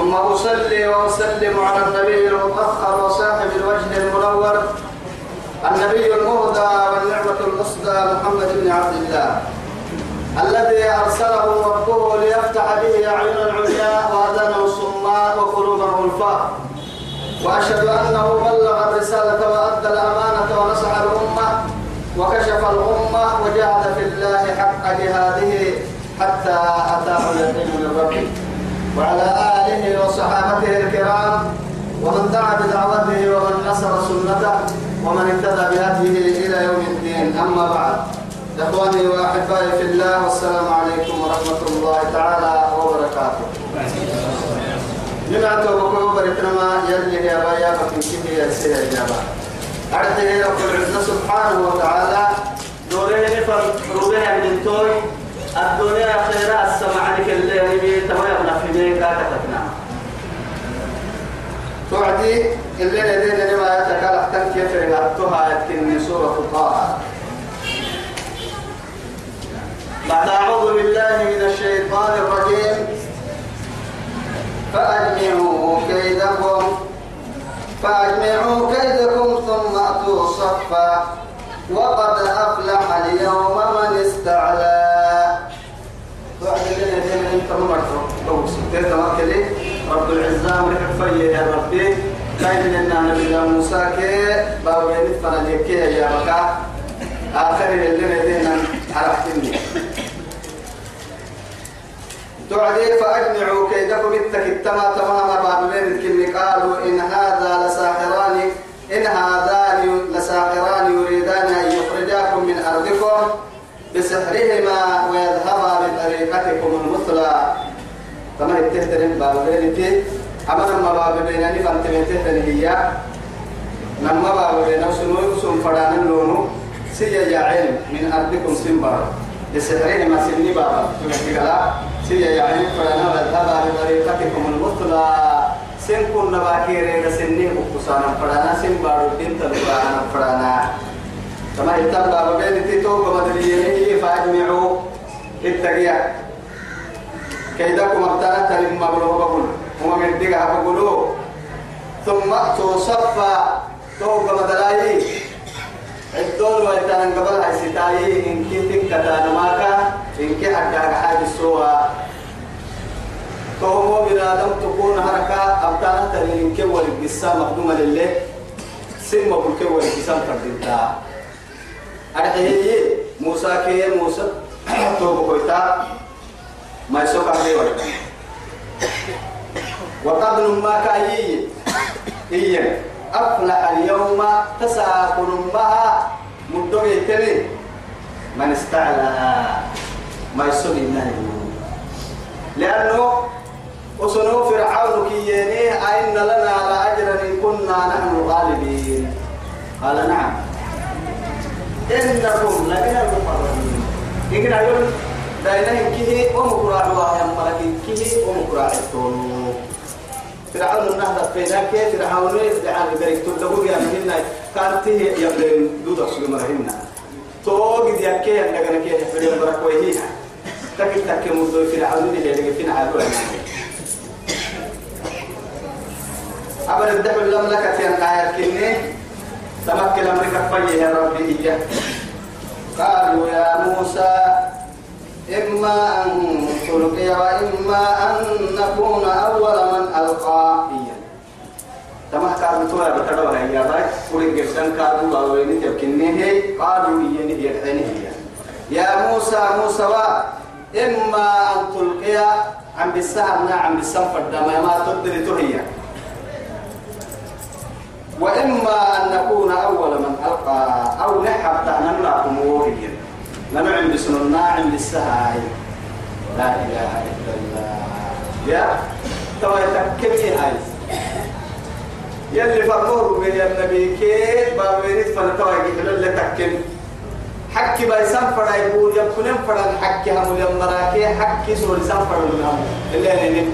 ثم أصلي وأسلم على النبي المطهر وصاحب الوجه المنور النبي المهدى والنعمة المصدى محمد بن عبد الله الذي أرسله ربه ليفتح به أعينا عمياء وأذانا صماء وقلوبا غلفاء وأشهد أنه بلغ الرسالة وأدى الأمانة ونصح الأمة وكشف الأمة وجاهد في الله حق جهاده حتى أتاه اليقين من ربه. وعلى آله وصحابته الكرام ومن دعا بدعوته ومن نصر سنته ومن اهتدى بهديه إلى يوم الدين. أما بعد إخواني وأحبائي في الله والسلام عليكم ورحمة الله تعالى وبركاته. لما توقعوا بركنما يلي يا بايا فكن كيف يلسي الإجابة أرده رب العزة سبحانه وتعالى. دوره نفر روبها من توي الدنيا خيرا السمع لك اللي تمام نفهمين كاكتنا توعدي اللي لدينا لما يتكالح تنكيف رغبتها يتكني سورة طه. بعد أعوذ بالله من الشيطان الرجيم. فأجمعوا كيدكم فأجمعوا كيدكم ثم أتوا صفا. وقد أفلح اليوم من استعلى. انت مرة تو ستة تمكلي رب العزة فيه يا ربي كاين لنا نبي موسى كي باوي نتفنا ليك يا بكا آخر الليلة دين عرفتني تعدي فأجمعوا كيدكم التكتما تمام بعد ذلك قالوا إن هذا لساحران إن هذان لساحران يريدان أن يخرجاكم من أرضكم بسحرهما ويذهبا بطريقتكم المثلى. كما يتهترين باب بينتي أما لما باب بينني فانت يتهترين هي. لما باب بيننا سنو سن فدان اللونو سيا يعين من أرضكم سنبار بسحرهما سني بابا تقول سيا يعين فدان ويذهبا بطريقتكم المثلى سن كنا باكيري سني بكسانا فدانا سن بارو دين تلقانا فدانا كما يتبع بين تيتو كما تليه فاجمعوا. التقيا كيدكم ابتنا تلم مبلغ بقول هو من دقا بقولوا ثم أتوا صفا. تو كما دلاي الدول ويتان قبل هاي ستاي إن كنت كتان ماكا إن كي حتى حاجة سوا تو هو بنادم تكون حركة ابتنا تلم كي والقصة مقدومة لله سن مبلغ كي والقصة فردتا أرحيه موسى كي موسى توبو كويتا ما يسوق عليه ولا وقد ما كاي إيه أفلح اليوم تساكن بها مدوي تلي من استعلى ما يسوق النهي لأنه وصنو فرعون كييني أئن لنا لأجرا إن كنا نحن الغالبين قال نعم إنكم لمن المقربين. إن أقول داينا كيه ومقرع واحد ملك كيه ومقرع التون. فرعون النهضة فينا كيه فرعون يدعى لذلك تبدو يا مهنا كانت هي يبدأ دودة سوى مرهنا توقي دي كيه عندنا كيه فريم برك وهيها تكي تكي مدو فرعون اللي اللي فينا عدو أبدا الدعوة المملكة ينقايا كنيه تمكن أمرك فيه يا ربي إياه قالوا يا موسى إما أن تلقي وإما أن نكون أول من ألقى إياه تما كانوا توا بتدور يا باي كل جسم كانوا باوين تبكني هي قالوا إياه يدعني هي يا موسى موسى إما أن تلقي عم بالسهر عم بالسنفر دما ما تقدر تهيا وإما أن نكون أول من ألقى أو نحب تهننا أموريا ننعم بسننا عم بالسهاي لا إله إلا الله. يا توا يتكمي هاي. يلي فرموه من النبي كي بابينيت فنتوا يجي اللي تكمي حكي بايسان فرا يقول يبكون فرا حكي هم اليوم مراكي حكي سور سان فرا لهم اللي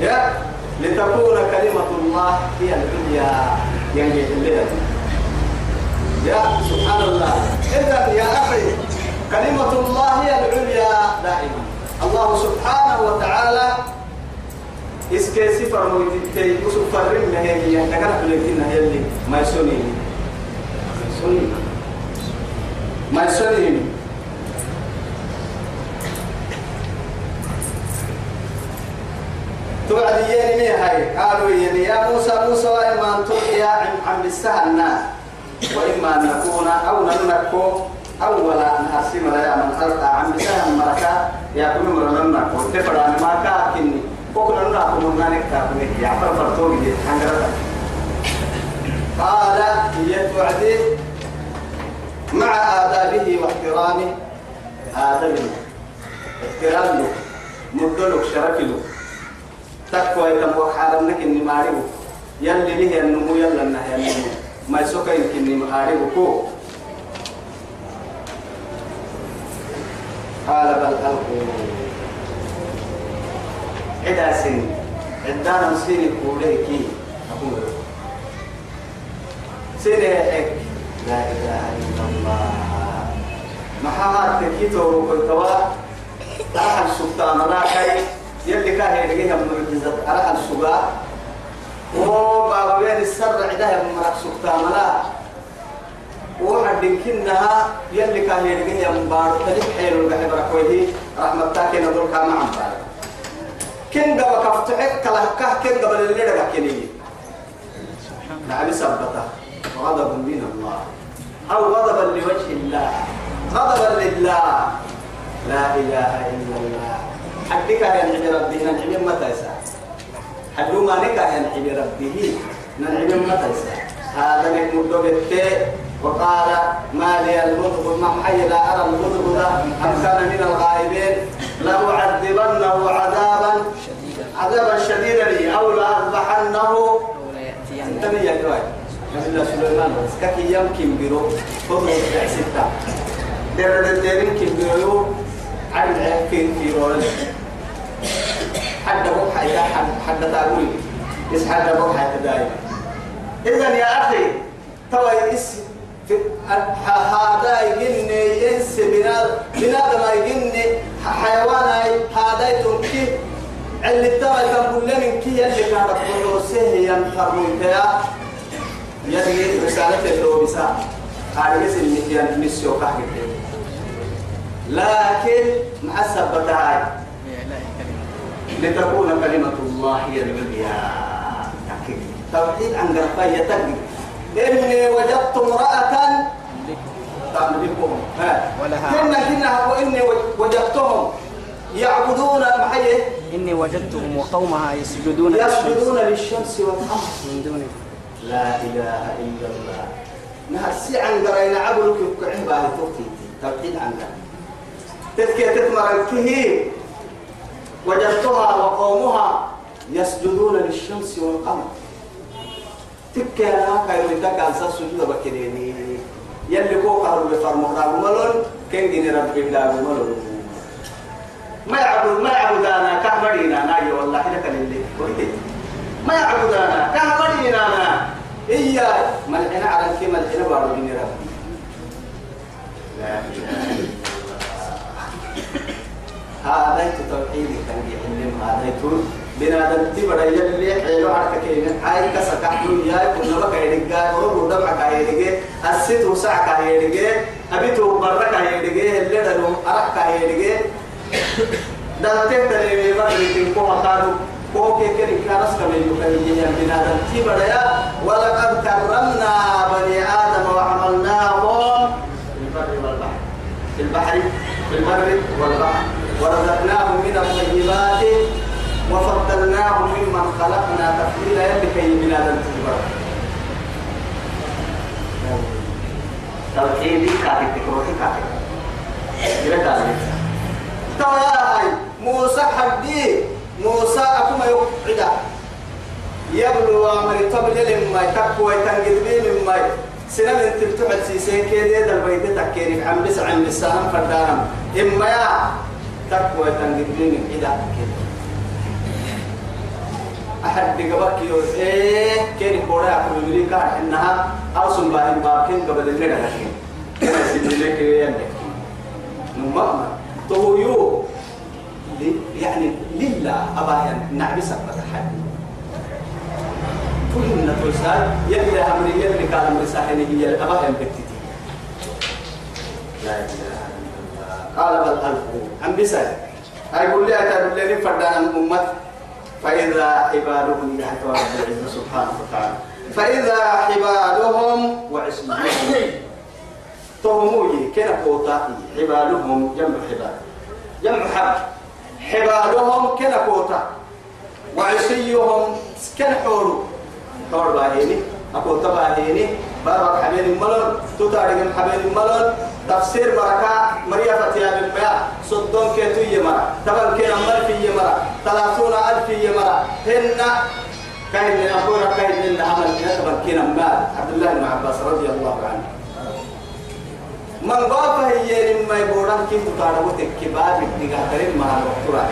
يا لتكون كلمة الله هي العليا يعني الليلة يا سبحان الله إذا يا أخي كلمة الله هي العليا دائما. الله سبحانه وتعالى إسكي سفر مويتي يوسف فرم هي نكرت لكن هي اللي ما يسوني. ما يسوني. ما يسوني. توعد يني هاي. قالوا يني يا موسى موسى وإما أن تلقي عن بالسهل وإما أن نكون أو نكون أول نحسم لا يا من ألقى عن بسهم مركا يا كل مرنا نكون تفرع ما كاكني. وكل نرى كل مرنا نكتابني يا عبر فرطوي دي حنجرة قال يتوعدي مع آدابه واحترامه. آدابه احترامه مدلك شركله تكوى يتم وحارنك إني ماريو. يلي به النمو يلا النهي النمو ما يسوك يمكن ماريو كو. قال بل ألقوا. عدا سن. عدانا سيني كوليكي أقول. سيني لا إله إلا الله. محمد تكيتو وكنتوا أحد سلطان. لا كي يلي كان يلقيها معجزة أرحل السباع وبابا بين السر عدها من مرق لا وحد كنها يلي كان يلقيها مبارك تلك حيل وقحي بركوه رحمة تاكي نظر كان عم بارك كن قبل كفتحك كلا كه كن قبل اللي لك كني نعم سبته. غضب من الله. أو غضبا لوجه الله. غضبا لله. لا إله إلا الله. حدك يا نعم ربه نعم متى يسا حدو ما نك يا نعم ربه نعم متى يسا هذا نكمل بالتاء وقال ما لي المذهب ما حي لا أرى المذهب أم كان من الغائبين؟ لأعذبنه عذابا عذابا شديدا لي أو لأذبحنه. انتبه يا جواي نبي سليمان كاكي يمكن بيرو؟ فضل ستة. دير يمكن بيرو؟ عدد عيبكين في رول بوحة إذا حد حد تقول إس حد بوحة تداي إذا يا أخي توا إس هذا يجني ينس بناد بناد ما يجني حيوان هذا يتركي اللي ترى كان كل من كي اللي كان تقول سه ينفر من كيا يدي رسالة اللو بسا هذا يسمى مكيان ميسيو كهكذا لكن مع السبتها لتكون كلمة الله هي العليا. توحيد عن قرفية تقل إني وجدت امرأة تملكهم كنا كنا وإني وجدتهم يعبدون محيه إني وجدتهم وقومها يسجدون يسجدون للشمس والقمر. من دونه لا إله إلا الله. نهسي عن قرين عبلك باه توقيت توحيد عن قرين تذكي تتمر كه وجدتها وقومها يسجدون للشمس والقمر. تكي أنا كايو لك على سجود بكريني يلي كو قالوا بفرمو ملون كن جيني رب الله ملون ما يعبد ما يعبد أنا كهمرينا ناي والله لك اللي ما يعبد أنا كهمرينا أنا إيا ملحنا على كي ملحنا بارو جيني ربي. لا إله إلا هذا توحيد كان يعلم هذا تقول بنادم تبدا يلي حيلو حركة كين هاي كسكا يا كنا بقى يدغا ورو دبع كايدغه الست وسع كايدغه ابيتو بركه يدغه اللي دلو ارك كايدغه دلته تري بقى كو مكانو كو كي كي كارس كما يقول يا بنادم تبدا يا ولقد كرمنا بني آدم وحملناهم في البر والبحر. في البحر والبحر. ورزقناهم من الطيبات وفضلناهم ممن خلقنا تفضيلا يبكي من هذا التجبر توحيدي كاتب تكروحي كاتب. جرد عليك تواهي موسى حدي موسى أكما يقعد يبلو أمر طبل لما يتقوى يتنقذ مما سنة من تلتحد سيسين كده البيت تكيري عم بس عم بسانم فردانم. إما يا تقوى من إذا كده. أحد بقبك يوز إيه كيري كورا يقول لي كار إنها أوسم باهم باكين قبل المدى لكن سيدي لك يندك نمأمر تو يو يعني لله أبا نعبسك بتحد كل من تلسال يلي أمري يلي كان أمري ساحني هي الأبا ينبكتتي لا إله قال بل ألقوا عم بسأل؟ هاي قول لي أتى بالذي فردان أمت فإذا حبالهم يحتوى رب العزة سبحانه وتعالى. فإذا حبالهم وعصمهم تهموي كنا قوتا حبالهم جمع حبال. جمع حبل حبالهم كنا قوتا وعصيهم كن حور؟ حور باهيني. أقول تباهيني. بابك حبيل الملل تتارك حبيل الملل تفسير بركة مريا فتيا بالبيع صدون كيتو يمرا تبن كينا مر في يمرا ثلاثون ألف يمرا هن كاين أقول كاين لنا عمل كنا تبن كينا مال عبد الله بن عباس رضي الله عنه. من بابا هي لما يبوران كيف تتارك وتكباب الدقاء كريم مع الوقت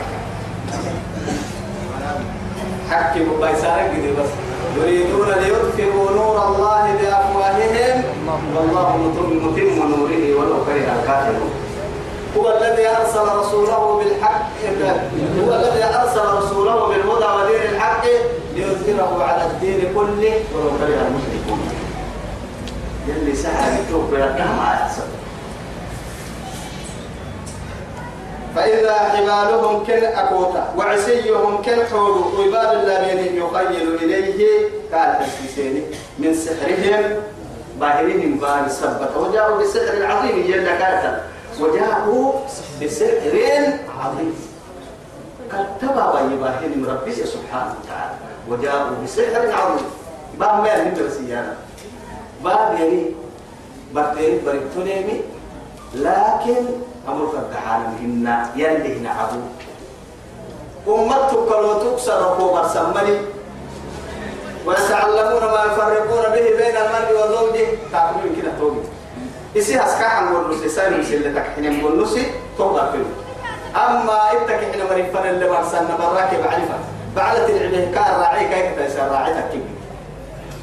حكي بيسارك بس. يريدون ليطفئوا نور الله بأفواههم. والله متم نوره ولو كره الكافرون. هو الذي أرسل رسوله بالحق هو الذي أرسل رسوله بالهدى ودين الحق ليظهره على الدين كله ولو كره المشركون. يلي سهل يتوب ما يحصل فإذا حبالهم كن أكوتا وعسيهم كن حول عباد الذين يخيل إليه قال السيسيني من سحرهم باهرهم بار سبت وجاءوا بسحر عظيم جل كاتا وجاءوا بسحر عظيم. كتبا ويباهرهم ربي سبحانه وتعالى وجاءوا بسحر عظيم. باب ما ندرسيانا باب يعني بكتيري بريتونيمي لكن أمر فدحان هن يلي هنا عبو أمتك لو تكسر فوق السمني ويتعلمون ما يفرقون به بين المرء وزوجه. تعقلون كده توبي إسي هسكا عن ورنسي سايم مسلة تكحين ورنسي توقع فيه. أما إتك إحنا مريفان اللي برسلنا براكي بعرفة بعلت العبه كان راعي كيف تيسر راعي تكيب.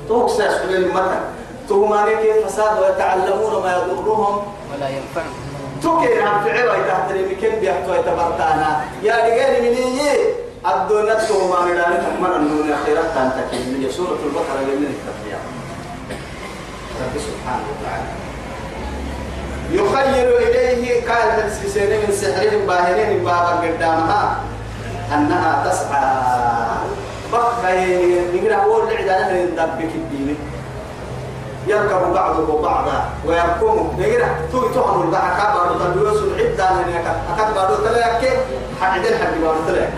توكسر سبيل المتن. تهماني كيف فساد ويتعلمون ما يضرهم. ولا ينفعهم. توكي عم عوي تحت المكان بيحتوى يتبرتانا. يا رجال من إيه الدنيا تهما من أن تحمل النون خيرات تنتكي من سورة البقرة من التفريع رب سبحانه وتعالى. يخيل إليه قال السيسين من سحرهم باهرين بابا قدامها أنها تسعى. بقى نقرأ أول لعدة ندبك الدين يركب بعضه بعضا ويركمه نقرأ توي تهم البحر. كبار تلويس العدة من يك أكاد بارو تلاك حدين حد بارو تلاك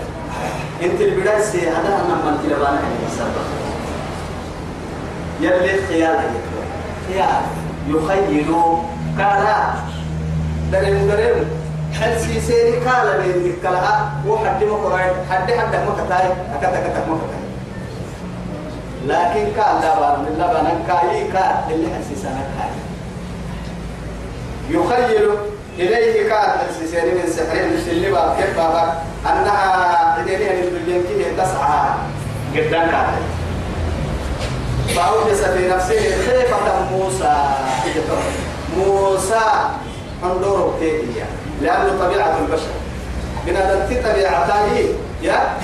إنت البداية سي هذا أنا من تلبانا يلي خيال خيال. يخيل قال درم درم هل سيسيري قال بين كلها وحد مقرأ حد حد مكتاي. أكاد أكاد مكتاي. لكن كان لا بار من لبن كاي كان اللي حسيسنا كاي يخيل إليه كان حسيسنا من سحر اللي بار كيف بابا أنها إليه أن الدنيا كده تسعى. قدام كان فأوجس في نفسه خيفة موسى. موسى انظروا كيف لأنه طبيعة البشر. بنا طبيعتها يا؟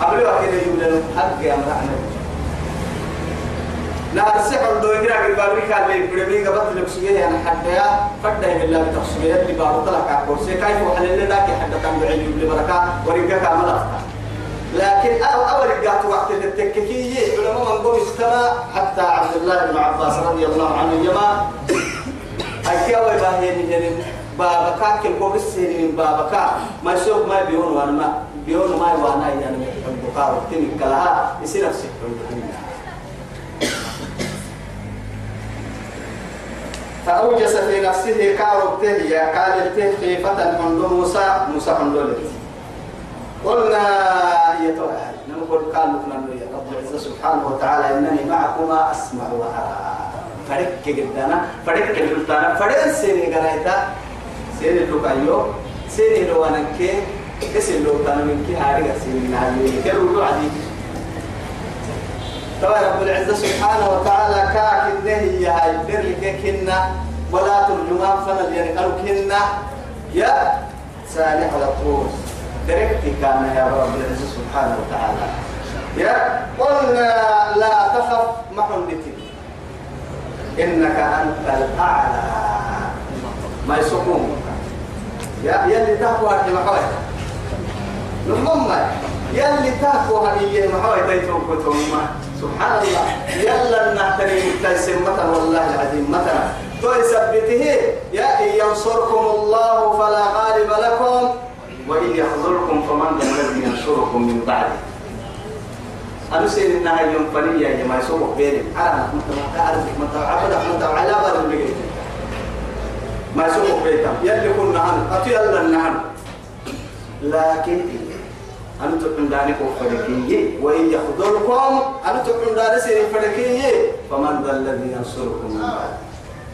قبل وقت يقول حق يا مرحنا لا السحر دو يقرا بالبابي كان لي برمي قبط لبسيه أنا حتى يا فدا بالله بتخسيه اللي بارو طلع كورسي كيف وحل لنا كي حتى كان بعيد يقول بركة. ورجع كامل لكن أو أول جات وقت التككية علماء من قوم استمع حتى عبد الله بن عباس رضي الله عنه يما. أكيد أول باهين يعني بابا كاكل قوم السنين بابا كا ما يسوق ما بيون وأنا ما بيون ما وأنا يعني. البقاء وقتني كلها يصير نفسه فأوجس في نفسه كاربته يا قال خيفة عند موسى موسى عند قلنا يتوى نقول قال لكم يا رب العزة سبحانه وتعالى إنني معكما أسمع وأرى فرق جدنا فرق جدنا فرق سيني قريتا سيني لوكايو سيني لو كسي لو كان من كي هاري سيني نهايو كرو لو عدي طبعا رب العزة سبحانه وتعالى كاك النهي يا هاي در كنا ولا ترجمان فنل يعني قالوا كنا يا سالح على الطور دركت كان يا رب العزة سبحانه وتعالى يا قلنا لا تخف محمدتي إنك أنت الأعلى ما يسكون يا يلي تقوى هذه محوي نمم يلي تقوى هذه محوي تيتوكتهم سبحان الله يلا نحترم تيسمة والله العظيم مثلا تثبته يا إن ينصركم الله فلا غالب لكم. وإن يخذلكم فمن الذي ينصركم من بعده. أنا سيد إنها يوم فنية يا ما يسوق بيني. أنا متى أعرف. متى عبد متى على بر ما يسوق بيتم يلي كنا عن أتي الله نعم لكن أنت عندنا فرقية وإن يخذلكم أنت عندنا سير فرقية فمن ذا الذي ينصركم من بعد.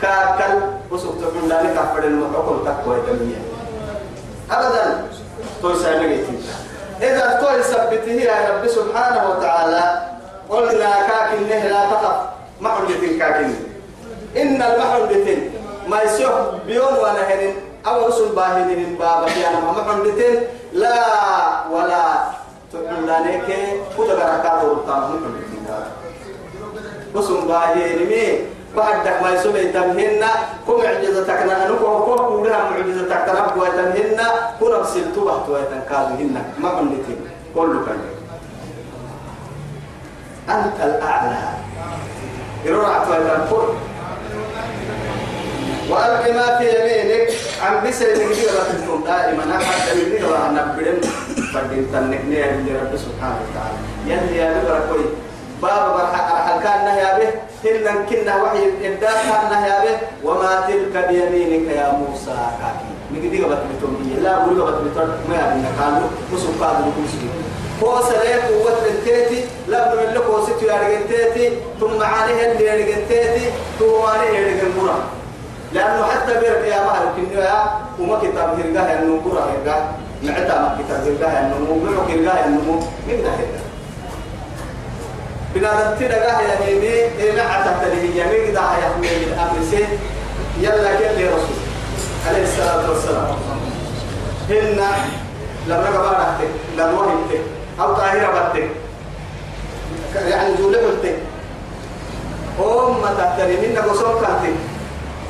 كاكل وسوق عندنا كفر المحكم تقوى دمية أبدا. توي سامعتي إذا توي سبته يا رب سبحانه وتعالى قلنا كاكل لا تخف محمد كاكل. إن المحمد ما يسوح بيون ونهن أو رسول باهنين بابا يعني محمد لا ولا. تقولانك كده بركات ورطان محمد رسول باهنين بعدك ما يسمى تمهن كم معجزتك نحن؟ كم كلها معجزتك تنبوا ويتمهن كم أرسلت بحت ويتنكادهن ما عندتين كل كان. أنت الأعلى. يروح ويتنكر وألق ما في يمينك. عن بسر نجدي رتبكم دائما. حتى نجدي وأنا بدم فدين تنكني لرب سبحانه وتعالى. يلي يا نبرة باب برحق كان يا به هن كنا وحي إبداء كان يا به وما تلك بيمينك يا موسى كاكي. نجدي قبل بتومي لا بقول قبل بتوم. ما يعني كانوا مسوق قادر مسوق هو سريع قوة التيتي. لا هو ستو يا رجنتيتي ثم عليه اللي يا رجنتيتي ثم عليه يا رجنبورا لأنه حتى بيرك يا مهر كنيا وما كتاب هرجاه إنه برا هرجاه نعتا ما كتاب مو برا هرجاه إنه مو من ده هرجاه بنادم تدقى يا ميمي إيه عتا تليه يا ميمي ده يا ميمي الأمر سين يلا كل رسول؟ عليه الصلاة والسلام. هن لما قبارتك لما وهمتك أو طاهرة بتك يعني جولة قلتك أم تحتري منا قصور كانتك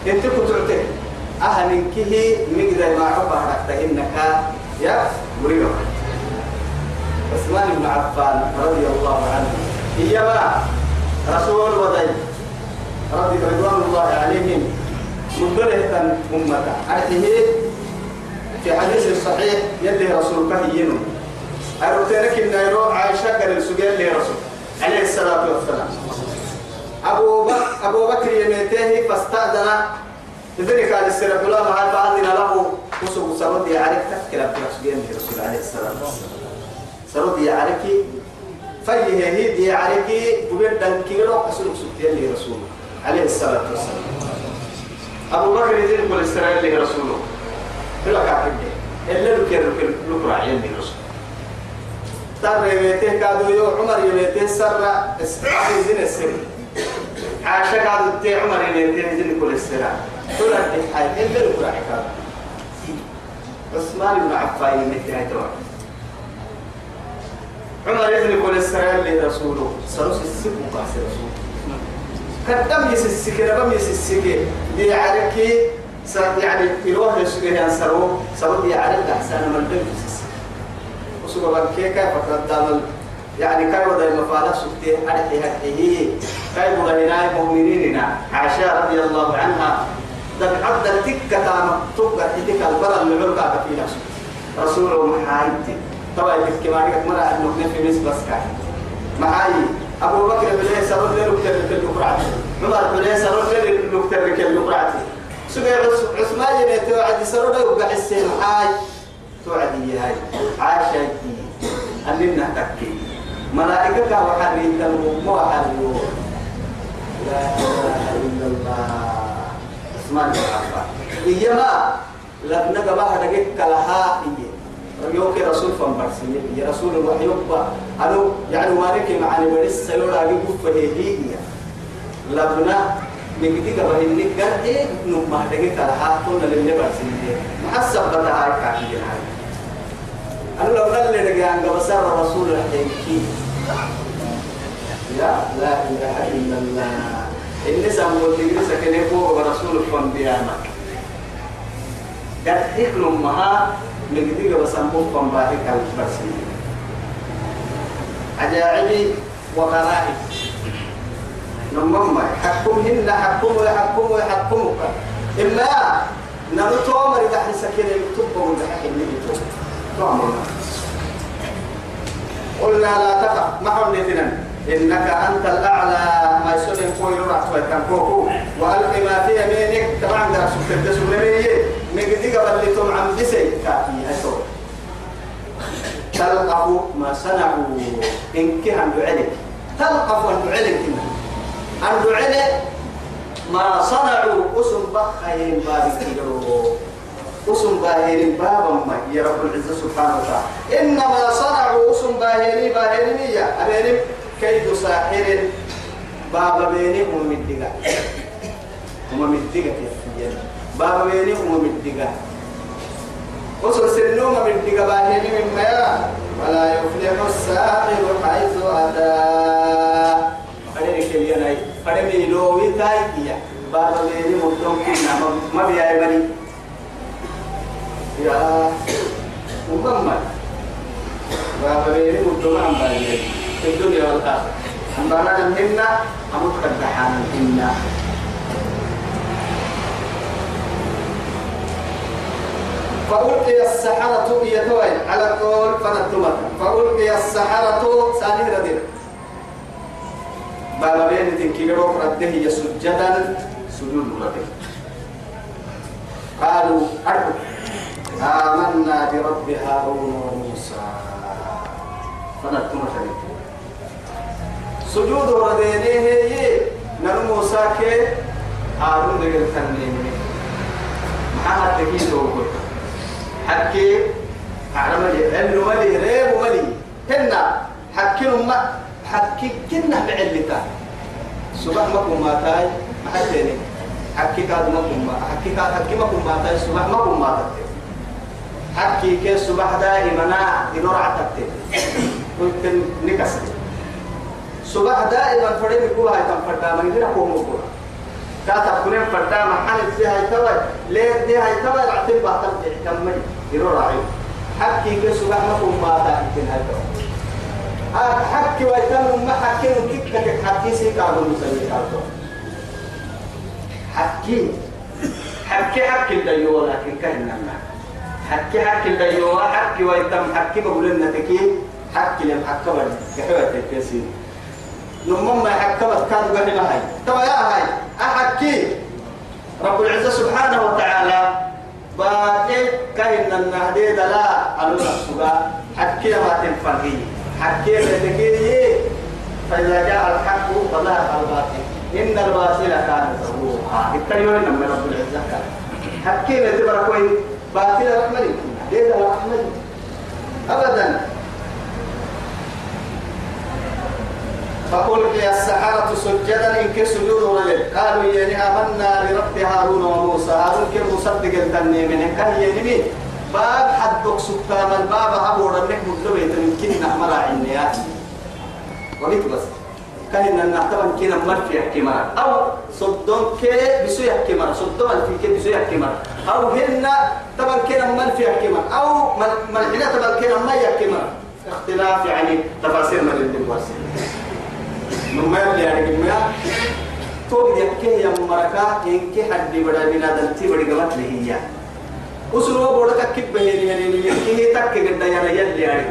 انت كنت تعتك أهل كه مقدر ما حبها رحت إنك يا مريم عثمان بن عفان رضي الله عنه. هي ما رسول ودي رضي رضوان الله عليهم. مدلة أمة أرته في حديث الصحيح يلي رسول كهينه. أرتنك النيرو عائشة قال السجال لي رسول. عليه الصلاة والسلام. أبو بكر يميته فاستأذن. لذلك قال السيرة فلان هل فأذن له؟ وسوق سرودي عليك تذكر برسول الرسول عليه الصلاة والسلام سرودي عليك فيه هيدي عليك وبيدن كيلو أسلوك سبتين لي رسول عليه الصلاة والسلام أبو بكر يزيد كل إسرائيل لي رسوله بلا كافر إلا لك لك راعي لي رسول تر يميته كادو يو عمر يميته سر. زين السر. عاشق عدد تي عمر يميته زين كل إسرائيل تلا تحاي إلا لك راعي كادو عثمان بن عفان هاي توقف عمر يزن كل إسرائيل لي رسوله. سروس السب وقاسي رسوله كدم يسسك؟ ربم يسسك؟ دي عاركي يعني يروح يسوق سرو سرو دي عارك أحسن من دم يسسك. وسوق بنكيكا فقدام يعني كاي ودا المفالة سكتي؟ أرحي هكيه كاي مغنينا مؤمنيننا؟ عائشة رضي الله عنها. دك عبد التكة تبقى تلك البرى اللي عرقا في نفسه. رسوله محايتي طبعا الكماريك مرة المكنة في مصر بس كاي معاي أبو بكر بليه سرد لي لكتر لك اللقرعة عمر بليه سرد لي لكتر لك اللقرعة سجى عثمان يبي توعد سرد وقع السين هاي. توعد هاي. عاشا أننا تكي ملائكة وحرين تنمو وحرين لا إله إلا الله. اسمع الحرفة إيما لبنا قبها دقيق كلها إيه يوكي رسول فنبرسي يا رسول الوحي يبقى أنو يعني وارك معاني بريس سيورا يقول فهي. لبنا نقدي قبل إنك إيه نما دقيق كلها كنا لم نبرسي محسب هاي كاكي هاي أنا لو قال لي عن قبسار رسول الحكي لا لا إله إلا الله. إني سامو تجري سكنه فوق ورسول فنبيانا قد إكلم مها نقدر بس أنبوك فنباهي كالبرسي عجائبي وغرائب نمم حكمهن حكم ويحكم ويحكمك إما نمتو أمر إذا حسكين يكتب وإذا حكم يكتب. تؤمرنا قلنا لا تقع ما حولتنا إنك أنت الأعلى. ما يسلم قوي رأس ويتنفوه وألق ما في يمينك. طبعا ده رسول تدس ونبيه نقدي قبل عم بسي كافي هسو. تلقف ما صنعوا. إنك عن دعلك تلقف عن دعلك عن دعلك ما صنعوا. أسم بخير بارك أسم باهرين بابا ما يا رب العزة سبحانه وتعالى. إنما صنعوا أسم باهرين باهرين يا أبيرين كيد ساحر بابا بيني هم مدقا هم كيف بابا بيني هم مدقا وصل سنوم مدقا باهرين مما يرى ولا يفلح الساحر حيث أتى. أدري كلياناي. أدري لو ويتاي بابا بيني مدقا ما بيا بني. يا محمد. بابا بيني مدوما عم بالي في الدنيا والآخرة. عم بانا نمهن أموت كدحان نمهن فألقي السحرة يتوين على القول فنتمت فألقي السحرة ثاني ردير بابا بيني تنكيرو رده سجدا سجود رده. قالوا أرجو. آمنا برب هارون وموسى. فنتم شريك سجود ردينه هي نرو موسى كي هارون دقل تنين محمد تكي توقف. حكي أعلم لي علم ملي ريب ملي هنا حكي ما حكي كنا بعلتا سبح مكو ما تاي محتيني حكي كاد مكو ما حكي كاد حكي مكو ما تاي سبح مكو ما تاي حكي كي الصبح دائما ينور عتبت قلت نكست صبح دائما فريم يقول هاي تم فردا من غير قوم يقول. كاتب كلهم فردا ما حل فيها يتوى ليه دي هاي توى رعتين باطل تحكم ينور راعي حكي كي صبح ما كون ما تاكل هاي توى حكي ويتم ما حكي وكيك كيك حكي سي كابو مسلي كابو حكي. حكي حكي الديو لكن كان نعم حكي حكي البيوة حكي ويتم حكي بقول لنا تكي حكي لم حكي بل كحوة الكسي لما ما حكمت كان قبل هاي. تبا يا هاي أحكي. رب العزة سبحانه وتعالى باقي كاين النهدي لا على السبا. حكي ما تنفرقي حكي لتكي فإذا جاء الحق فلا الباطل. إن الباطل كان زهوقا التيوين من رب العزة. حكي لتبركوين باطل رحمة ليه رحمة أبدا. فألقي السحرة سجدا إن كسجود ولد قالوا يعني آمنا لرب هارون وموسى. هارون كيف مصدق التنين من كان يعني باب حدك سكان. الباب أبو رنك مدلوية من كنا نعمل عنيات وقلت بس. كان أن نعتبر كنا مرفي يحكي مرة أو صدون كي بسو يحكي مرة صدون في كي بسو يحكي مرة أو هن تبر كنا مرفي يحكي مرة أو ملحنا تبر كنا ما مرة اختلاف يعني تفاسير من الدنواسي نما يبلي يعني كما تو يحكي يا مركا إنك حد بڑا بنا دلتي بڑی گمت لهي اسلو بڑا تكب بهيني يعني يحكي تك قد يا يلي يعني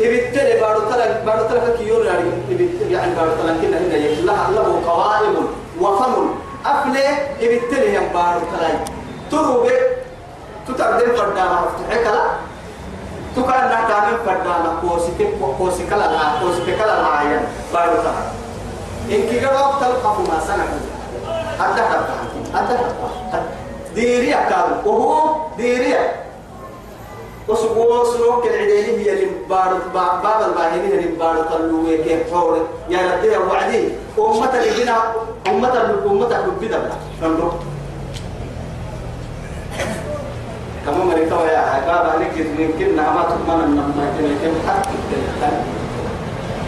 إبتلي بارو تلا بارو تلا كيور يعني يعني بارو تلا كنا هنا يلا له قوائم وفم. أفلي إبتلي هم بارو تلا تروبة تتردم فردا ما فتحك لا تكان نحتا من فردانا كوسي كلا لا كوسي كلا لا يا بارو تها إن كي قرأت تلقف ما سنة أدها أدها ديري أكاد وهو ديري وسبوا سلوك العديني هي اللي بارد باب الباهني هي اللي بارد طلوه كيف حور يا ربي وعدي أمة اللي بنا أمة أمة بنا نمرو كما مريتا يا عقاب عليك يمكن ما تضمن ان ما يمكن حق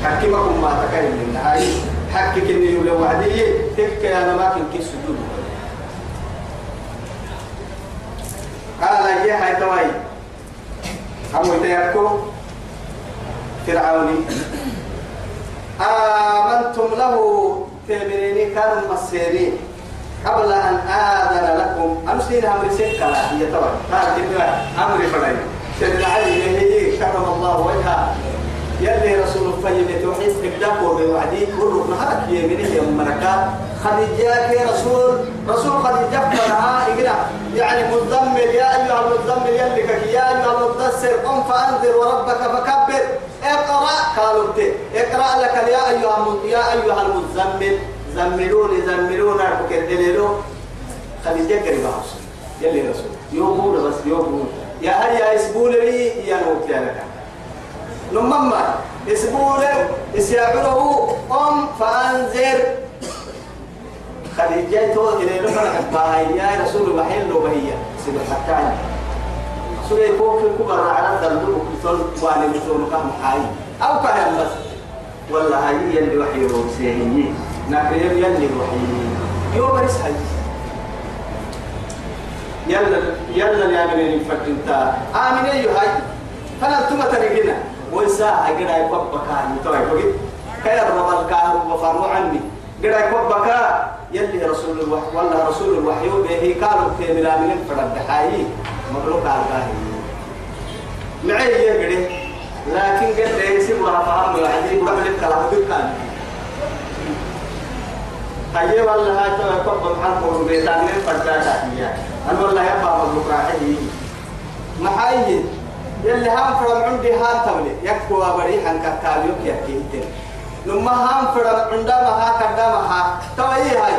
حكمكم ما تكلم من هاي حكك اني لو وعدي تلك أنا ما كنت سجود قال يا هاي توي. أبو تيكو فرعوني. آمنتم له تبريني كانوا مسيرين قبل أن آذن لكم. أمسين أمر سكة هي طبعا. هذا أمر فلان. سيدنا علي هي كرم الله وجهه. يلي رسول الطيب توحيد ابداكو بوعدي كل نهارك يمينه يوم مركا خديجة يا رسول رسول خديجة فلها اقرا يعني مزمل يا أيها المزمل يلي يا أيها المدثر قم فأنذر وربك فكبر. اقرأ قالوا اقرأ لك يا أيها يا أيها المزمل زملوني زملونا بكدللو خديجة قريبا يلي رسول يومون بس يومون يا هيا إسبولي يا نوت يا لك نمما اسبوله اسيابره قم فأنذر. خديجة تو إلى لما باهي يا رسول الله لو بهي سبحانه سورة فوق الكبر على الدلدل وكسر وعلى مسلم كم حي أو كان بس. والله هي اللي وحي روسيه نكريم يلي وحي. يوم رسحي يلا يلا يا من فتنتا آمين أيها هاي. فأنا ثم تريجنا ويسا أجرا يكبر بكاني توي بقي كيا رب الكار وفروا عني. جرا يكبر بكا يلي رسول الوحي والله رسول الوحي به قالوا في ملامين فرد حي مبروك على الكاهي معي يجري لكن قد ليس ولا فهم ولا عدي ولا من الكلام. بكان هاي والله هاي تو يكبر محل قول بيتان من فرد حي أنا والله يبقى مبروك راحي. محايد. يلي هم فرم عندي هان تولي. يكوا بريحا كتاليوك يكيتين لما هم فرم عندما ها كدما ها. توي هاي؟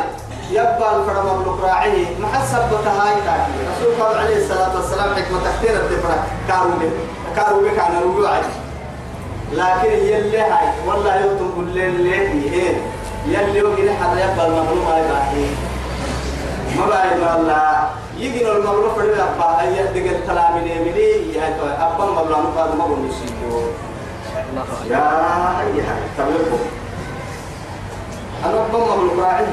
يبقى الفرم مبلوك راعي محسب بتهاي تاكي. رسول الله عليه الصلاة والسلام حكمة تكتير الدفرة. كاروبي كاروبي كان رجوع لكن يلي هاي. والله يوتم كل اللي هي يلي يوجد حدا يبقى المظلوم هاي باهي ما باهي الله. يجي المغلوب فرد أبا هي دقل كلام نيمني يا أبا مغلوب هذا ما بقول نسيبه يا يا تبلغوا أنا أبا مغلوب راعي.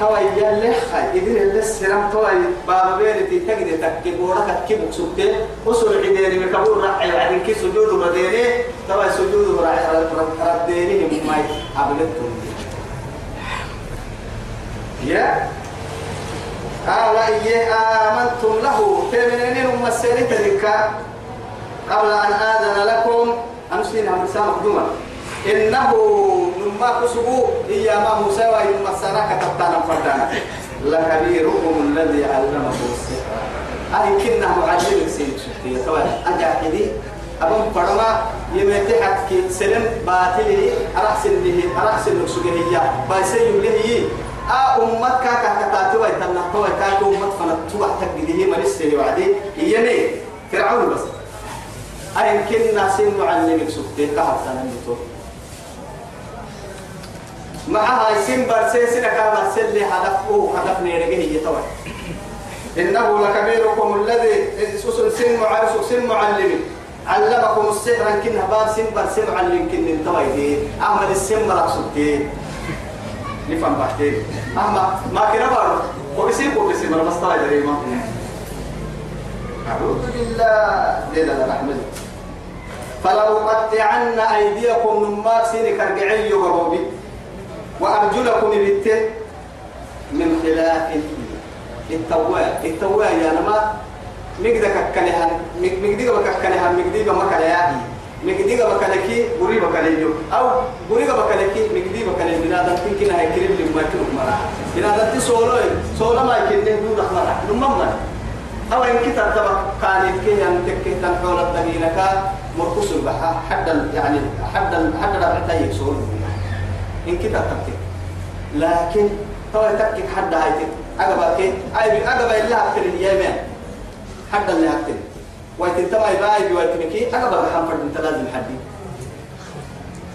توا يلي خاي إذن اللي السلام توا بابا بيرتي تجد تكي بورك تكي بكسوتي وصل عديني مكبور راعي وعدين كي سجود رديني توا سجود راعي رديني ما عبدتهم يا. قال إيه آمنتم له. فمنين مسيري تلك قبل أن آذن لكم أمسين أمسا مقدوما. إنه نما كسبوا إيا ما موسى وإن مسانا كتبتانا فردانا. لكبيركم الذي علمكم السحر. أي كنا معلم سيد شفتي طبعا أجاحدي أبن فرما يمتي حكي سلم باطلي أرحسن له أرحسن نكسوه هي. بايسي له آ أمت كاكا كتاتي ويتنا هو كاكا أمت فنتوح تقديه مرسي وعدي. يمي فرعون بس. أي يمكن ناسين معلمك سبتي كهر سنة نتو معها يسين برسيسنا كما سلي هدفه هدف نيرجه هي طبعا إنه لكبيركم الذي سن سن معرس سن معلم علمكم السحر كن هبار سن برسي معلم كن انتوي أعمل السن مرسوتي نفهم بعدين أما ما كنا بارو وبسيب وبسيب أنا مستوى دريما أعوذ بالله. ليلة الرحمن فلو قطعن أيديكم من مارسين كرجعي وبوبي وأرجلكم بالتن من خلاف. التواء. التواء يا نما مقدك كلها مقدك بكلها مقدك ما كلها مقديك بكالكي بري بكاليجو أو بري بكالكي مقدي بكالي بنادم تمكن هاي كريم لما يكون مرا بنادم تي سولو ما يكون دون رحمة نمم أو إن كتاب تبع كان كي أن تكي تنحول الدقينة كا مركز البحا حد يعني حد حد ربعتا يكسور إن كتاب تكي لكن هو تكي حد هاي أجابك أي أجابك إلا أكتر اليمين حد اللي أكتر ويتنتما يباي ويتنكي أجابك حنفرد أنت لازم حدي.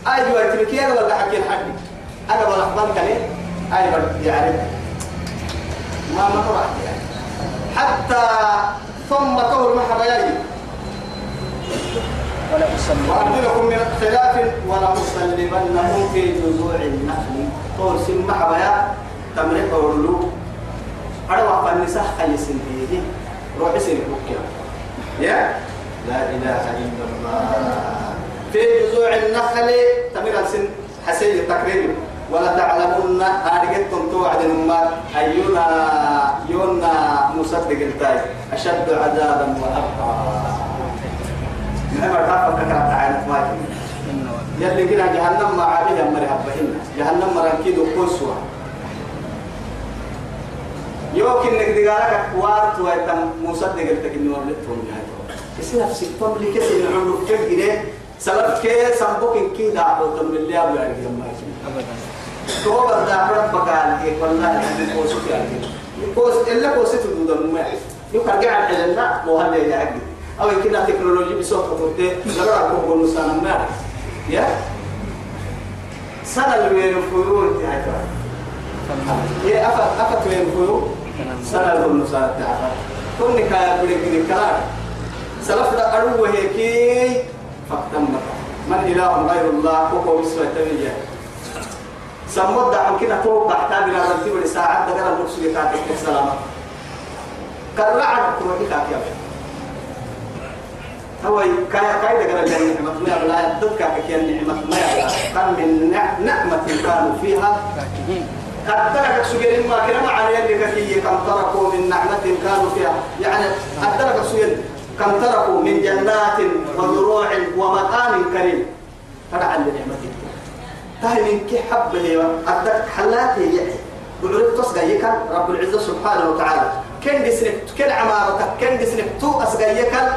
أي ويتنكي أجابك حكي الحدي أجابك الأحبان كلي أي برد يعني ما ما راح يعني. حتى ثم طهر محبياي ولا أسلم وأرجلكم من خلاف ولا أسلمنهم في جذوع النخل. طول سن محبيا تمرق ورلو. أروى فالنساء خلي سنتيه روح بكيا يا؟ لا إله إلا الله. في جذوع النخل تمرق سن حسين التقريب. ولا تعلمون أرجعتم توعد ما أينا يونا مصدق التاج. أشد عذابا وأبقى. نعم رافق كانت عينت ماي يلي كنا جهنم ما عليها مرحب بهن. جهنم مركيد وقصوى يوكن نقدرك وارت ويتم مصدق التكني ولدتهم جهنم اسنا في ستم لي كسي نعمل كجري سلف كي سبوك كي دعوة من اللي أبو يعرف لما أبدا. تو بردا ربك قال إيه؟ والله يعني. كوس في عقل كوس إلا كوس تدود الماء يكرجع على النا وهذا يعقل أو كنا تكنولوجي بصوت خطوتة لما أكون بنوسان ما. يا؟ سنة اللي ينفرون تعرف يا أفت أفت ينفرون سنة اللي بنوسان تعرف كوني كا بدك نكرار سلف دا أروه هيك فقدم من إله غير الله؟ وهو بسوى تبيه سمود عن كده فوق بحتاج إلى رتيب الساعات ده قال المقصود كاتب السلامة رعد كروي كاتب هو كاي كاي ده قال نعمة ما يبلا ضدك كيان نعمة ما كان من نع- نعمة كانوا فيها. قد ترك سجل ما كان مع اللي كفي كم تركوا من نعمة كانوا فيها. يعني قد ترك سجل. كم تركوا من جنات وزروع ومقام كريم. فرع لنعمة تهي من كي حب هي أدك حلاتي يعني بعرف كان رب العزة سبحانه وتعالى. كن جسنك كن عمارتك كن جسنك تو أسقى كان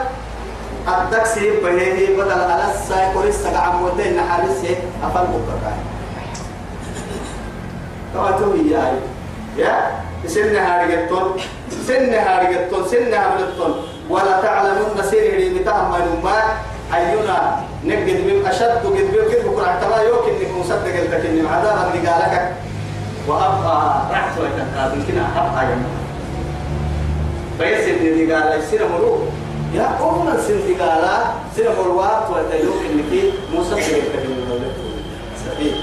أدك سيب هي بدل على الساي كوريس تقع عمودين حارس هي أفل بكرة تواتو هاي يا؟ سن هارجتون سن هارجتون سن هارجتون ولا تعلمون سير اللي متهم ما أينا نقد بهم أشد بهم قد بكرة. اعتبار يوكن إنك مصدق لك إن عذاب اللي قالك وأبقى رحت ويتقابل كنا أبقى يوم فيسر اللي قال يصير ملوك يا أم السن قال سير ملوات ويتيوك إنك مصدق لك إن سبيل.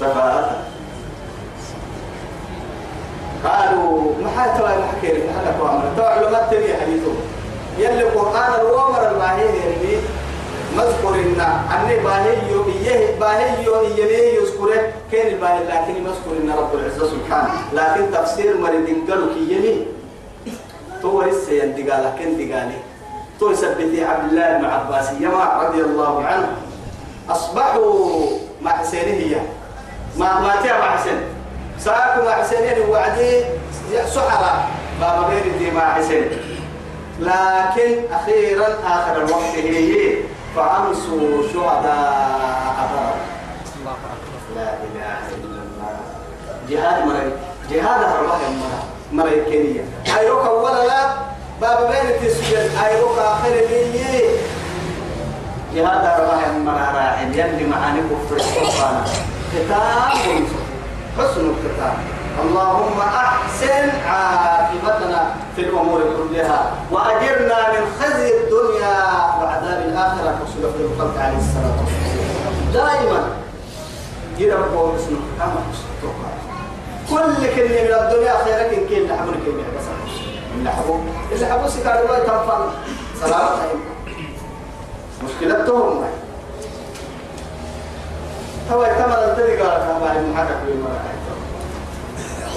سفاهة قالوا ما حد توي ما حكي لك حدا قام تو علماء تبي حديثه يلي القرآن الوامر الباهي اللي مذكر إن أني باهي إيه باهي إيه يذكره كان الباهي؟ لكن مذكر إن رب العزة سبحانه. لكن تفسير مريد قالوا كي يمي. تو لسه يندقال كن دقالي تو يثبت عبد الله بن عباس يما رضي الله عنه. أصبحوا مع حسينه ما ما تيا مع حسين. ساكو حسين وعدي سحرة. بابا دي مع حسين لكن أخيرا آخر الوقت هي فأمسوا شهداء أبرار الله أكبر لا إله إلا الله. جهاد مري. جهاد هربا مرا مري. كينيا أيروك ولا لا. بابا بين تسجل أيروك آخر لي جهاد هربا مرا راحل يلي معاني كفر. السلطان ختام حسن الختام اللهم أحسن عاقبتنا في الأمور كلها وأجرنا من خزي الدنيا وعذاب الآخرة رسول في الخلق عليه الصلاة والسلام دائما قول اسمه كما تتوقع كل كلمة من الدنيا خيرك إن كان لحبون كلمة بس اللي حبوا اللي حبوا سكار الله سلامة مشكلتهم. هو الذي قال كما المحرك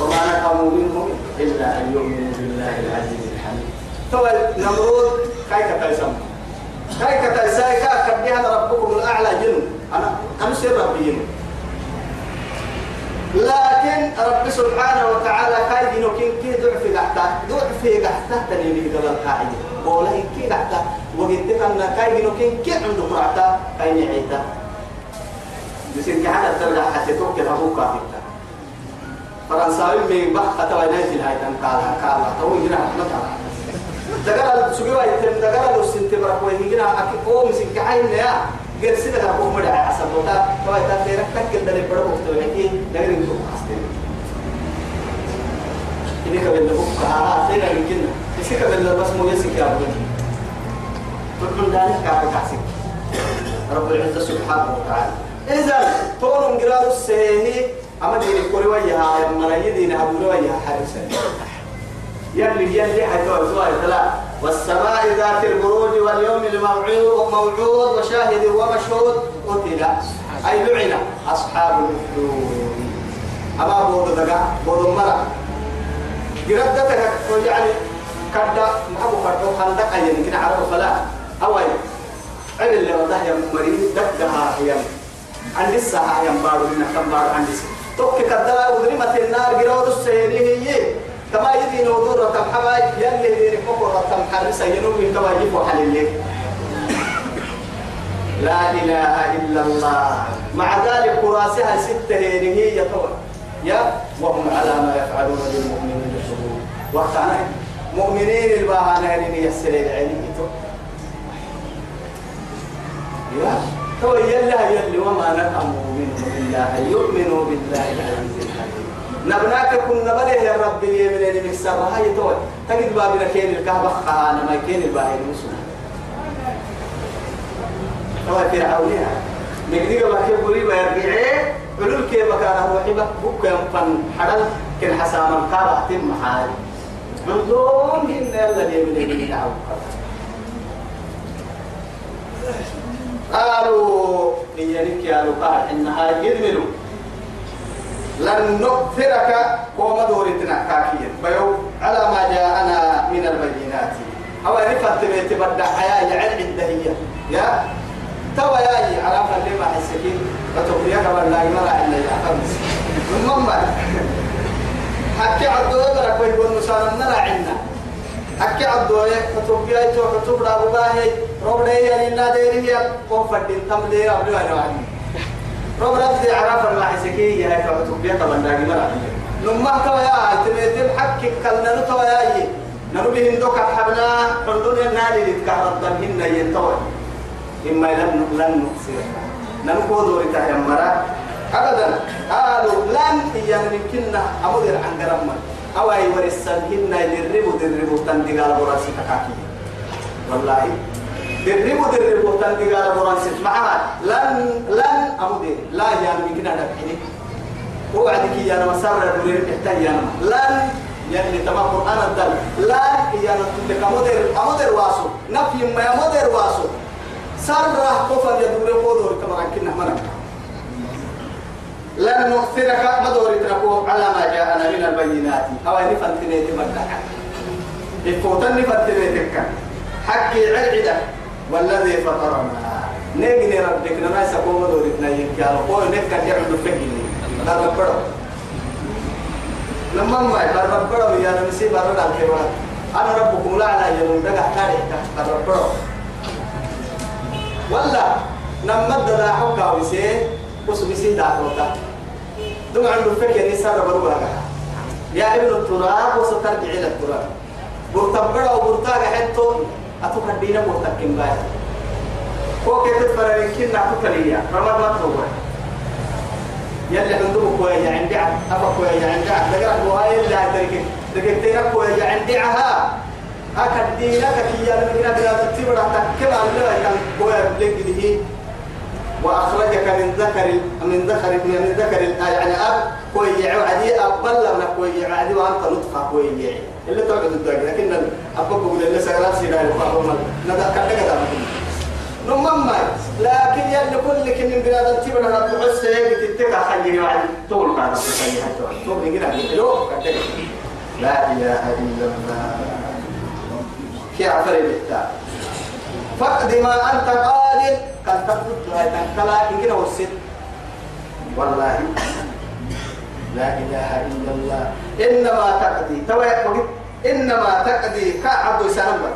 وما نقموا منهم إلا أن يؤمنوا بالله العزيز الحميد. هو نمرود كيف تيسم كيف تيساي كاكب بها ربكم الأعلى جن أنا أنا سر ربي جن لكن رب سبحانه وتعالى كاي دينو كين كي ضعف قحتا في قحتا تنيني قبل قاعد قوله كي قحتا وقلت أن كاي جنوكين كي عنده قرعتا كاي نعيتا بس إنك حتى ترجع حتى توكل أبوك كافيتا فرنساوي من بحث توينات هاي تنقالها قالها تو يجينا متى دقال سجوا يتم؟ دقال لو سنت بركوا يجينا أكيد أو مسك عين يا غير سيدا كابو مدع حسب وتا تو يتا تيرك تكل دلي بدو وقت وحكي نغير نقول حسين ini ka bella bukka ha sai na rikin isi ka bella bas mo yasi ka bu tukun dan ka ka kasik gradu sehi ama dini kori wa ya ya marayi dini abu wa ya harisa يلي يلي حتى سؤال ثلاث والسماء ذات البروج واليوم الموعود موعود وشاهد ومشهود قتل. أي لعن أصحاب الأخدود أما بود دقا بود مرة. جردتك يعني كدا محبو كردو خندق أي يمكن عرب فلا أوي عن اللي وضح يا مريض دقها هي عند الساعة يا مبارو من كم بارو عند الساعة توك ودري متى النار جرود السيري هي. كما يدي نودور رتم حباي يلي يدي كوكو رتم حرسة ينوي كما يجيبوا لا إله إلا الله. مع ذلك كراسها ستة هي يطول يا وهم على ما يفعلون بالمؤمنين شهود وقتنا مؤمنين الباهانة اللي يسري العلم يا. تو يلا يلي وما نفهم منه بالله يؤمنوا بالله العزيز الحكيم. نبناك كنا بله يا رب اليمين اللي مكسر هاي تو تجد بابنا كين الكهبة خانا ما كين الباهي المسلم تو فرعون نقدر ما كيف بقولي ويرجعه علول كيف كان هو حبة. بك ينفن حدل. كن حسام القارة تم حال. عندهم هن الذي من اللي قالوا إيانك يا لقاء إنها يدمنوا لن نؤثرك قوم دورتنا كاكيا بيو على ما جاءنا من البينات. أو رفت بيت بدع حياة علم الدهية يا؟ توا ياي على فلي ما حسكين فتوفيا قبل لا يمر إلا يا خمس ثم حكي عدو يبرك ويقول نسان نرى حكي عدو فتوفيا يتو فتوب لا بباهي روب لي لنا ديري يا قوم فدين تم لي أبلو أنا وعني روب رد عرف ما حسكين يا فتوفيا قبل لا يمر لما توا يا تميتم حكي كلنا توا ياي نرو بهن دوك حبنا حندون النادي لتكهرب دمهن ينتوي إما لن لن نقصر ننقود ورتا يمرا أبدا قالوا لن يمكننا أمدر عن قرما أو أي ورسلهن للربو دربو تندقال براسي تكاكي. والله دربو دربو تندقال براسي. معها لن لن أمدر لا يمكننا نبحني وعدك يا مسار دوري محتاج يا لن يعني تما قرآن الدل. لا يعني تلك أمدر أمدر واسو. نفي ما أمدر واسو. سرة كفر يدور قدور كما كنا مرة. لن نؤثرك مدور تركو على ما جاءنا من البينات. أو أن فانتنيت مدك إفوتني فانتنيتك حكي عدة والذي فطرنا. نجني ربك نما سكون مدور تنين كالو قول نكا يعد فهمي لا ربنا لما ما ربنا يا نمسي برنا الكبار أنا ربكم لا على يوم دقا تاريخ ربنا ولا نمد دا حقا ويسي وسو بيسي دا روتا دم عنده فكر نسار بروها يا ابن التراب وسترجع إلى التراب. برتبڑا وبرتاغ حتو أتوك الدين مرتكم باي هو كيف تفرر يمكن نعطوك ليا. رمض ما تروح. يلي عندهم كوية عندي أبا كوية عندي لقرأ بوهاي اللي هتركي لقيتين كوية عندي عها. أكد دينك كي يالمكنا بلا تتبرع الله كان كوية لقده وأخرجك من ذكر من ذكر من ذكر يعني أب كوية عدي أب بلا من كوية عدي وأنت نطفة كوية اللي تقعد الدقيقة لكن أبوك بقول اللي سيرات سيدا يفهم ندى كذا كذا نمم لكن يلي كل كن من بلاد تبنا رب عسى تتكا حي يعني طول ما رب حي حتى طول نجنا لا إله إلا الله. كي عفر الإحتاج فقد ما أنت قادر. كان تقول هاي تنكلا إن كنا وسط والله لا إله إلا الله. إنما تقضي. توا وقت إنما تقضي كعبد سنبا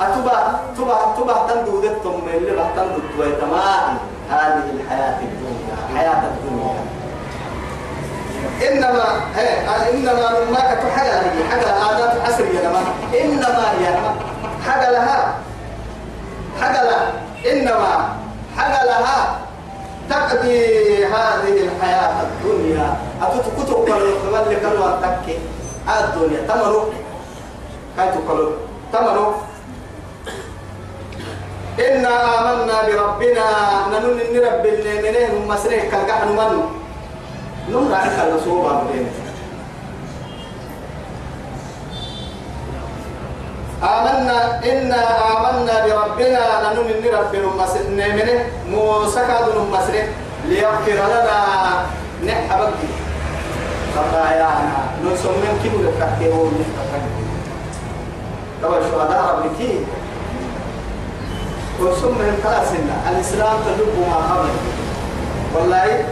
أتبع تبع تبع تندودت ثم اللي بحتندود ويتمام هذه الحياة الدنيا حياة الدنيا. إنما هي إنما ما كتحيا هي آدات عصر يا لما إنما هي حاجة لها إنما حاجة لها تقضي هذه الحياة الدنيا. أتتكتب كل كل تكي. الدنيا. تمرو كاي تقولوا تمرو إنا آمنا بربنا. ننون نرب منين مسرح كالقحن من نمر عنك الرسول بابين آمنا إنا آمنا بربنا ننون نرب منين موسى كادون مسرح ليغفر لنا. نحبك. خطايانا نسمن كيف لكتيرون نحبك. طبعا الشهداء ربكي وسم من كلاسنا الإسلام تدب ما قبل. والله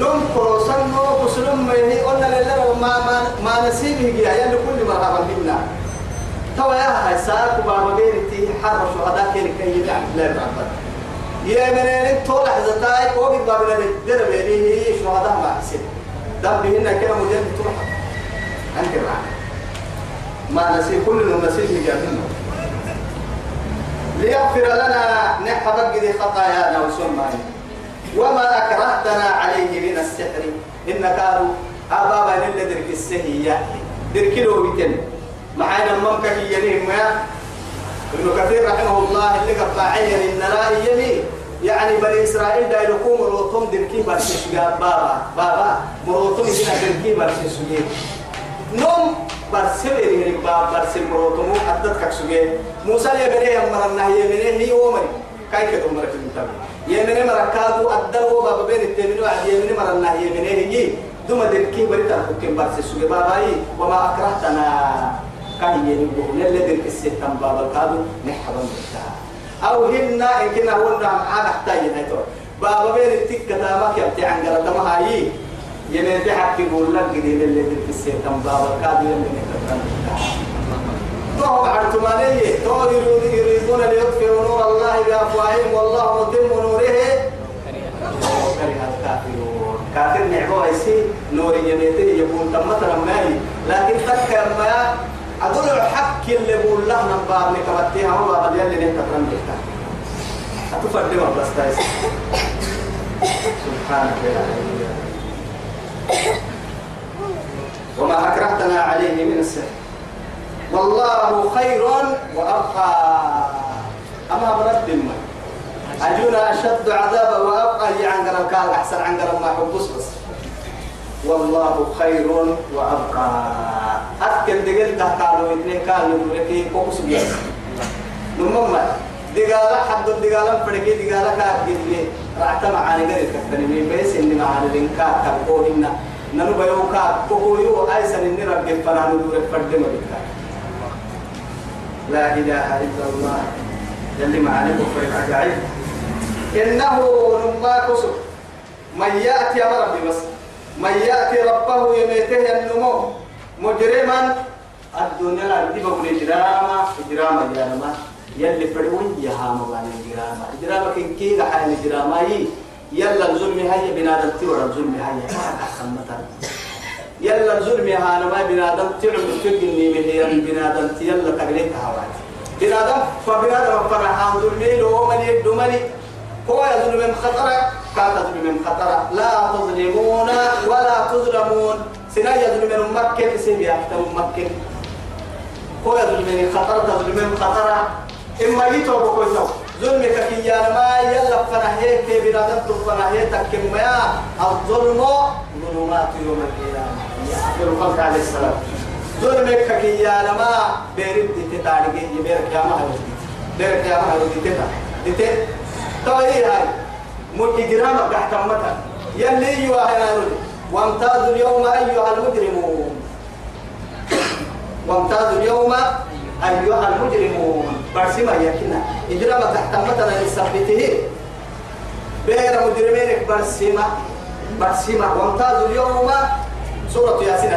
نم كروسان نو بسلم ما هي قلنا لله ما ما ما نسيبه جيا يعني كل مرحبا بنا توا يا هاي ساق بابا بيرتي حر شهداء كير كي يدعم لا يرحب يا منين طول حزتاي قوي بابنا الدرب هي شهداء ما حسين. دم بهنا كده مجد تروح أنت معنا ما نسي كل نسيه جاهنا ليغفر لنا نحبك ذي خطايانا وسمعنا. وما أكرهتنا عليه من السحر. إن كانوا أبابا نلا درك السهية درك له معانا الممكة هي ما؟ ابن كثير رحمه الله اللي قطع عين إن لا يمي يعني بني إسرائيل دا يلقوا مروتهم دركي برسيس بابا بابا مروتهم هنا دركي برسيس نوم برسل يعني باب برسل مروتمو حدد كسوجي موسى يا بني أمرنا هي بني هي ومري كاي كده أمرك انت يا بني مركادو أدلوا باب بين التمنو عاد يا بني مرنا هي بني هي دوما دنكي بريتا حكم برسل؟ سوجي باباي وما أكرهتنا. كاي ينبو نل درك الستم باب الكادو نحبا بتاع أو هنا إن كنا نعم عاد احتاج هيتو بابا بين التك كتامك يبتي عن قرطة هاي يمين تحكي يقول لك قديم اللي في السيتم بابا الكادو اللي نكتب تو عرتمانية تو يريدون ليطفئوا نور الله بأفواههم والله متم نوره. كره الكافرون كافر نعمه يسي نور يميته يكون تم مثلا ماي. لكن تذكر ما أدل الحق اللي بقول له نبار نكبتيها هو بابا اللي نكتب بيتا أتفرد بس تايس سبحانك يا وما أكرهتنا عليه من السحر. والله خير وأبقى. أما برد الماء أجونا أشد عذابا وأبقى عن قرب أحسن عن قرب ما حبس بس. والله خير وأبقى. أذكر دقل تحقالوا إثنين كانوا يقولك كوكس بيس نمما دقالة حد الدقالة فرقي دقالة كاكي رعت معاني غير كفتني. بيس إني معاني لنكا تبقوهن ننو بيوكا كوكويو أيسن إني رب فنانو دورك فرد مبكا لا إله إلا الله. يلي معاني كفر عجائب إنه نما كسر من يأتي أمر بس. من يأتي ربه يميته النمو مجرما الدنيا دي بقول إجراما إجراما إجراما يلي فرعون يهام بان إجراما. إجراما كن كي حال إجراما يلا الظلم هي بنادم تورا الظلم هي حمتا يلا الظلم هانا ما بنادم تعمل تجني من هي بنادم يلا تقليك هواي بنادم فبنادم فرحان ظلمي لو من يد ملي. هو يظلم من تظلم من خطر. لا تظلمون ولا تظلمون. سنا يظلم من مكة سيبي أكتب مكة. هو يظلم من خطر تظلم من خطر. إما يتوب كويسو ظلمك كي يا ما يلا فنهيك بنادم تفنهيك كم يا الظلم ظلمات يوم القيامة. يا عليه السلام. ظلمك كي يا لما بيرد تتاريخ يبيرك يا ما هو بيرك يا ما هو تتا تتا طيب مجرمك تحت متى يلي يوهنا وامتازوا اليوم أيها المجرمون. وامتازوا اليوم أيها المجرمون. برسمة يكنا إجرام تحت مثلا لثبته بين مجرمين برسمة برسمة وامتازوا اليوم سورة ياسين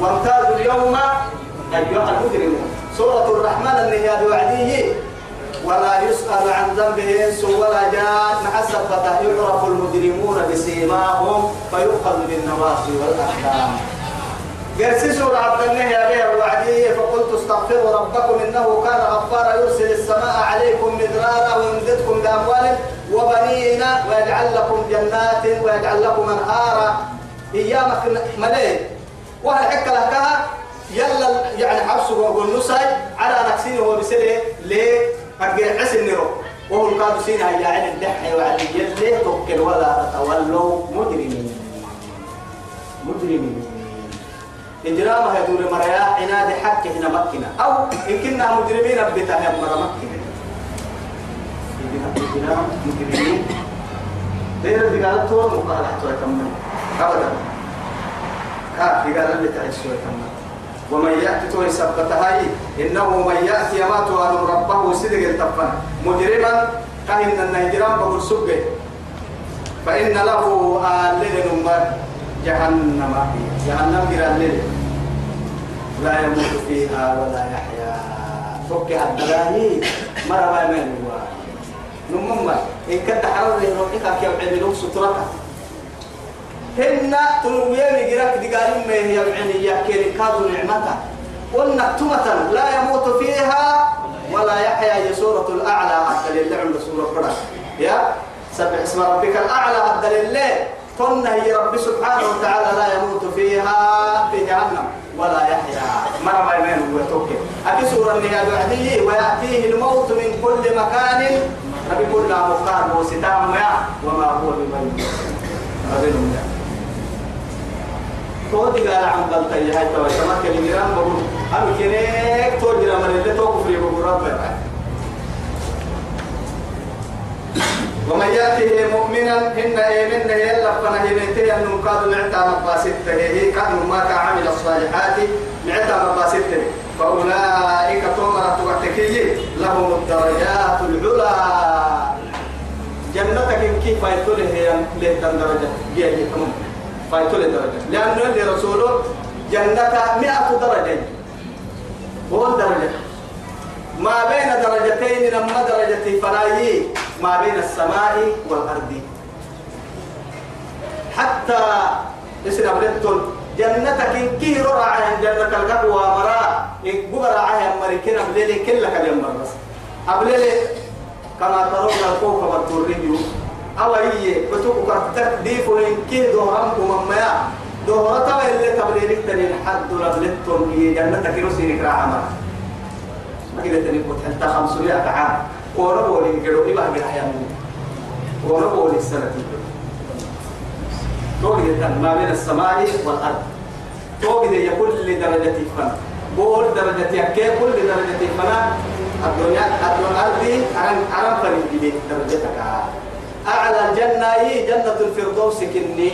وامتازوا اليوم أيها المجرمون. سورة الرحمن النهاية وعديه. ولا يسأل عن ذنبه إنس ولا جان سبته يعرف المجرمون بسيماهم فيؤخذ بالنواصي والأحلام قرسي سورة عبد الله يا وعديه فقلت استغفروا ربكم إنه كان غفارا يرسل السماء عليكم مدرارا ويمددكم بأموال وبنين ويجعل لكم جنات ويجعل لكم أنهارا. إيامك ملئ. وهل حك لها يلا يعني حبسه وقول نساي على نفسه هو بسله ليه؟ أرجع عسل نرو وهو القادو سينا يا عين الدحي وعلي يلي توكل ولا تتولوا. مجرمين مجرمين إجرامها يدور مريا عناد حق هنا مكنا أو إن كنا مجرمين بتاهم مرة مكنا إجرام مجرمين دير بقال تور مقال حتى يتمنى أبدا. كاف بقال اللي تعيش يتمنى ومن يأتي توي سبتها إنه من يأتي ما توان ربه صدق التفن. مجرما كهن النهجران بقول سبه. فإن له آلل نمر جهنم. جهنم جرال لا يموت فيها ولا يحيا. فك الدلاهي مرة ما يمين هو نمم إن كنت حرر لنوحك كيف عملوك سترك هن تنويين جراك دقالين ما هي العنية كيري كادوا نعمتا والنكتمة لا يموت فيها ولا يحيا هي سورة الأعلى. لله عند سورة فرق يا سبح اسم ربك الأعلى. لله ثم هي رب سبحانه وتعالى لا يموت فيها في جهنم ولا يحيا. مرة ما يمين ويتوكل أكي سورة النهاية بعديه ويأتيه الموت من كل مكان. ربي كل مقام وستام. وما هو بميت ربي تودي قال عن بلطة هاي توا سمك الجيران بقول أنا كنيك تودي لما اللي توقف لي بقول ربنا ومن يأته مؤمنا إن إيمن يلا فنهينته أن نقاد معتا مقاسته هي كان ما عمل الصالحات معتا مقاسته فأولئك تومرة وقتكي لهم الدرجات العلى جنتك كيف يتوله هي لهتن درجة جيه فايتول درجة. لأنه اللي رسوله جنة مئة درجة. هو درجة ما بين درجتين لما درجتي فلاي ما بين السماء والأرض. حتى يصير أبلتون جنتك كي رعى جنة القهوة مرا يقبر عها مريكين أبليلي كلك اليوم بس أبليلي كما ترون الكوكب التوريو أو هي بتوك كرتك دي فلين كي دوران ومما دورة تبع اللي تبليلك تنين حد لبلتون هي جنتك يرسينك راعمة ما كده تنين قلت حتى خمسمائة عام وربوا لي قالوا إيه بقى حياة وربوا لي السنة توجد ما بين السماء والأرض. توجد يقول لدرجة فن. بول درجة يكي كل درجة فن. الدنيا الأرض عن عن فريق درجتك أعلى الجنة هي جنة الفردوس كني.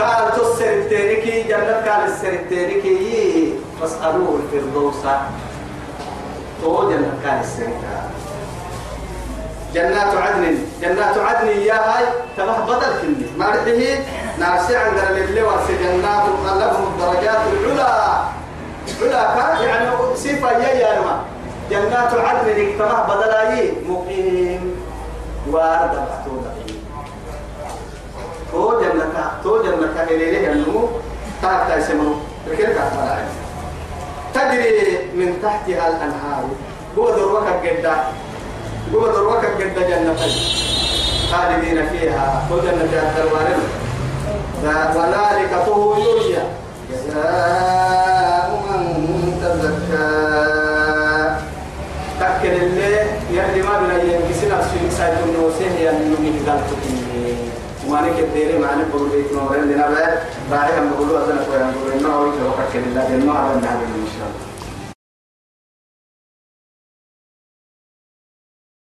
قال تسر التاريكي جنة قال السر التاريكي فاسألوه الفردوس. تو جنة قال السر جنات عدن جنات عدن يا هاي تبه بدل كني. ما رحيه نارسي عند اللي ورث جنات لهم الدرجات العلى علا يعني صفة يا يا جنات عدن تبه بدل أي مقيم. وارد بحتودا تو جنة تو جنة إليه النمو تعرف تسمعه لكن تعرف تجري من تحتها الأنهار هو دروك الجدة هو دروك الجدة جنة خالدين فيها. تو جنة الدروارين وذلك طه يرجى جزاء من تزكى تأكل اللي يلي ما بنا ينكسنا السلك سايد النوسيه يلي نمي قال تكني وما نك الديري ما نقول بيت الله